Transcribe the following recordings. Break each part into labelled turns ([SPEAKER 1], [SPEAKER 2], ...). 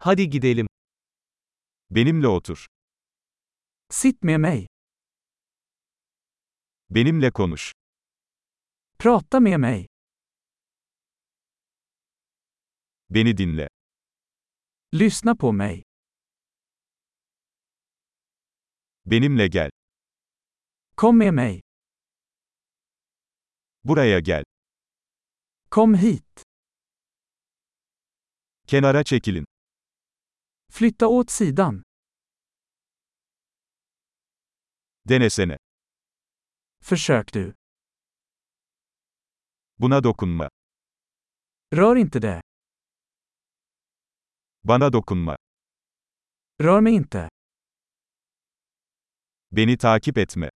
[SPEAKER 1] Hadi gidelim.
[SPEAKER 2] Benimle otur.
[SPEAKER 3] Sitt med mig.
[SPEAKER 2] Benimle konuş.
[SPEAKER 3] Prata med mig.
[SPEAKER 2] Beni dinle.
[SPEAKER 3] Lyssna på mig.
[SPEAKER 2] Benimle gel.
[SPEAKER 3] Kom med mig.
[SPEAKER 2] Buraya gel.
[SPEAKER 3] Kom hit.
[SPEAKER 2] Kenara çekilin.
[SPEAKER 3] Flytta åt sidan.
[SPEAKER 2] Denesene.
[SPEAKER 3] Försök du.
[SPEAKER 2] Buna dokunma.
[SPEAKER 3] Rör inte det.
[SPEAKER 2] Bana dokunma.
[SPEAKER 3] Rör mig inte.
[SPEAKER 2] Beni takip etme.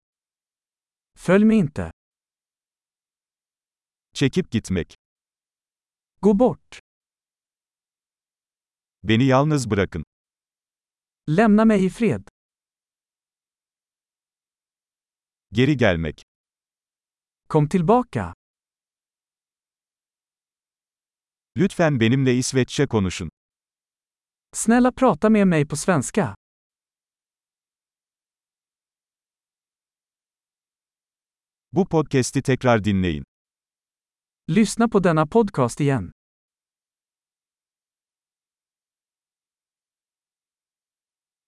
[SPEAKER 3] Följ mig inte.
[SPEAKER 2] Çekip gitmek.
[SPEAKER 3] Gå bort.
[SPEAKER 2] Beni yalnız bırakın.
[SPEAKER 3] Lämna mig i fred.
[SPEAKER 2] Geri gelmek.
[SPEAKER 3] Kom tillbaka.
[SPEAKER 2] Lütfen benimle İsveççe konuşun.
[SPEAKER 3] Snälla prata med mig på svenska.
[SPEAKER 2] Bu podcast'i tekrar dinleyin.
[SPEAKER 3] Lyssna på denna podcast igen.